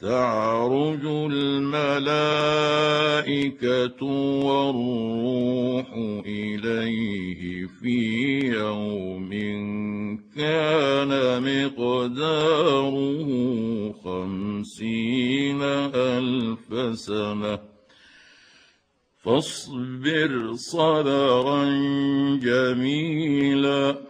تعرج الملائكة والروح إليه في يوم كان مقداره خمسين ألف سنة. فاصبر صبرا جميلا.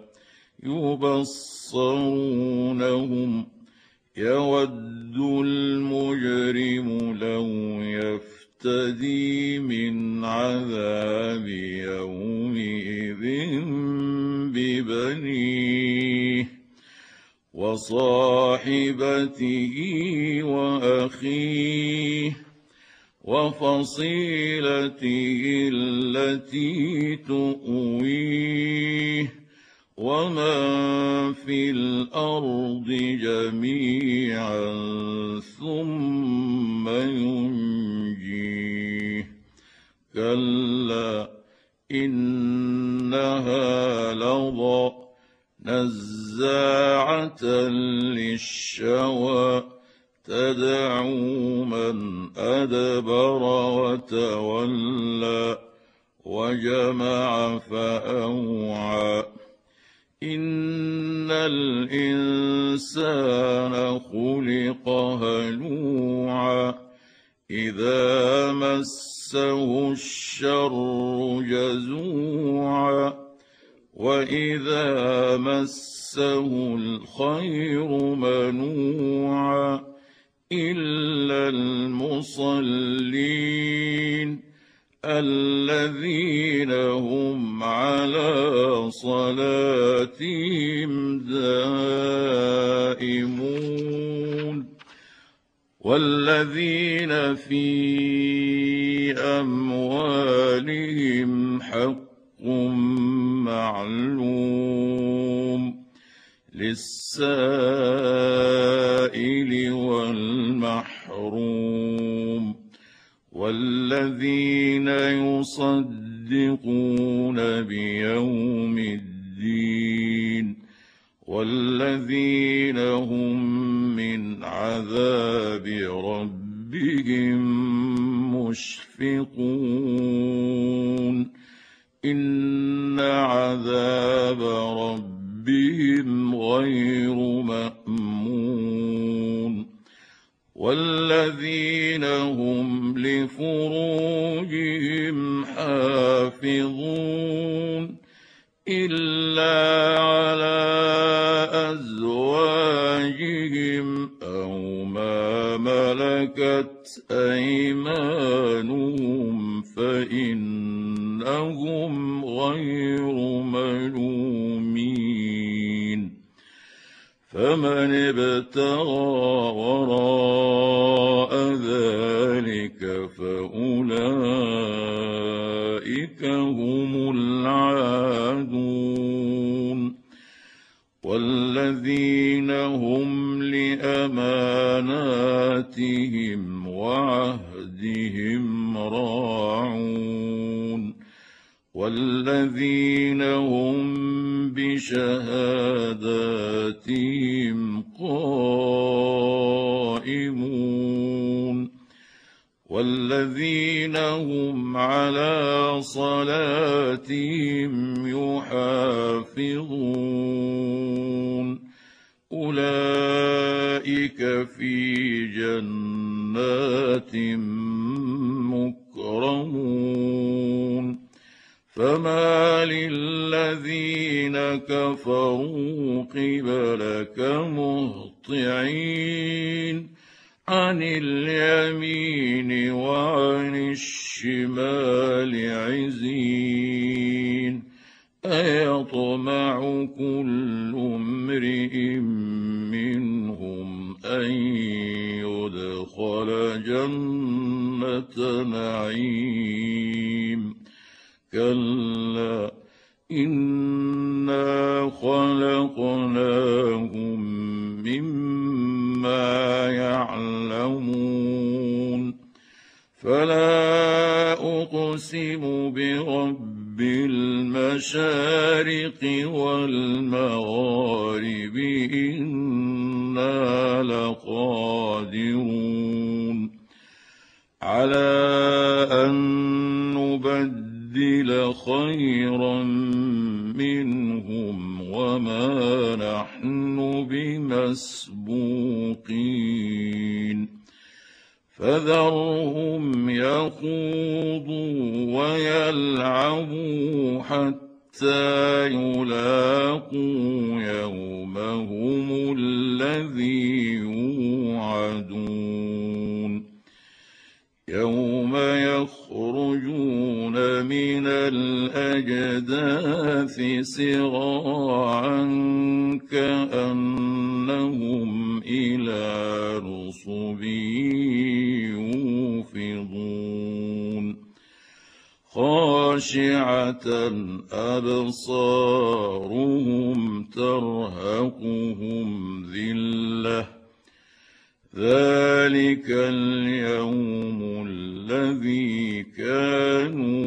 يبصرونهم يود المجرم لو يفتدي من عذاب يومئذ ببنيه وصاحبته وأخيه وفصيلته التي تؤويه ومن في الأرض جميعا ثم ينجيه كلا انها لظى نزاعه للشوى تدعو من ادبر وتولى وجمع فاوعى ان الانسان خلق هلوعا اذا مسه الشر جزوعا واذا مسه الخير منوعا الا المصلين الذين هم على صلاتهم دائمون والذين في أموالهم حق معلوم للسائل والمحروم والذين يصدقون بيوم الدين والذين هم من عذاب ربهم مشفقون إن عذاب ربهم غير لفروجهم حافظون إلا على أزواجهم أو ما ملكت أيمانهم فإنهم غير ملومين فمن ابتغى وراء لاماناتهم وعهدهم راعون والذين هم بشهاداتهم قائمون والذين هم على صلاتهم يحافظون أولئك في جنات مكرمون. فما للذين كفروا قبلك مهطعين. عن اليمين وعن الشمال عزين. أيطمع كل امرئ منهم أن يدخل جنة نعيم. كلا إنا خلقناهم مما يعلمون. فلا أقسم برب المشارق والمغارب أنا لقادرون على ان نبدل خيرا منهم وما نحن بمسبوقين فذرهم يخوضوا ويلعبوا حتى يلاقوا يومهم يوعدون يوم يخرجون من الأجداث سراعا كأنهم إلى نصب يوفضون خاشعة أبصارهم ترهقهم ذلك اليوم الذي كانوا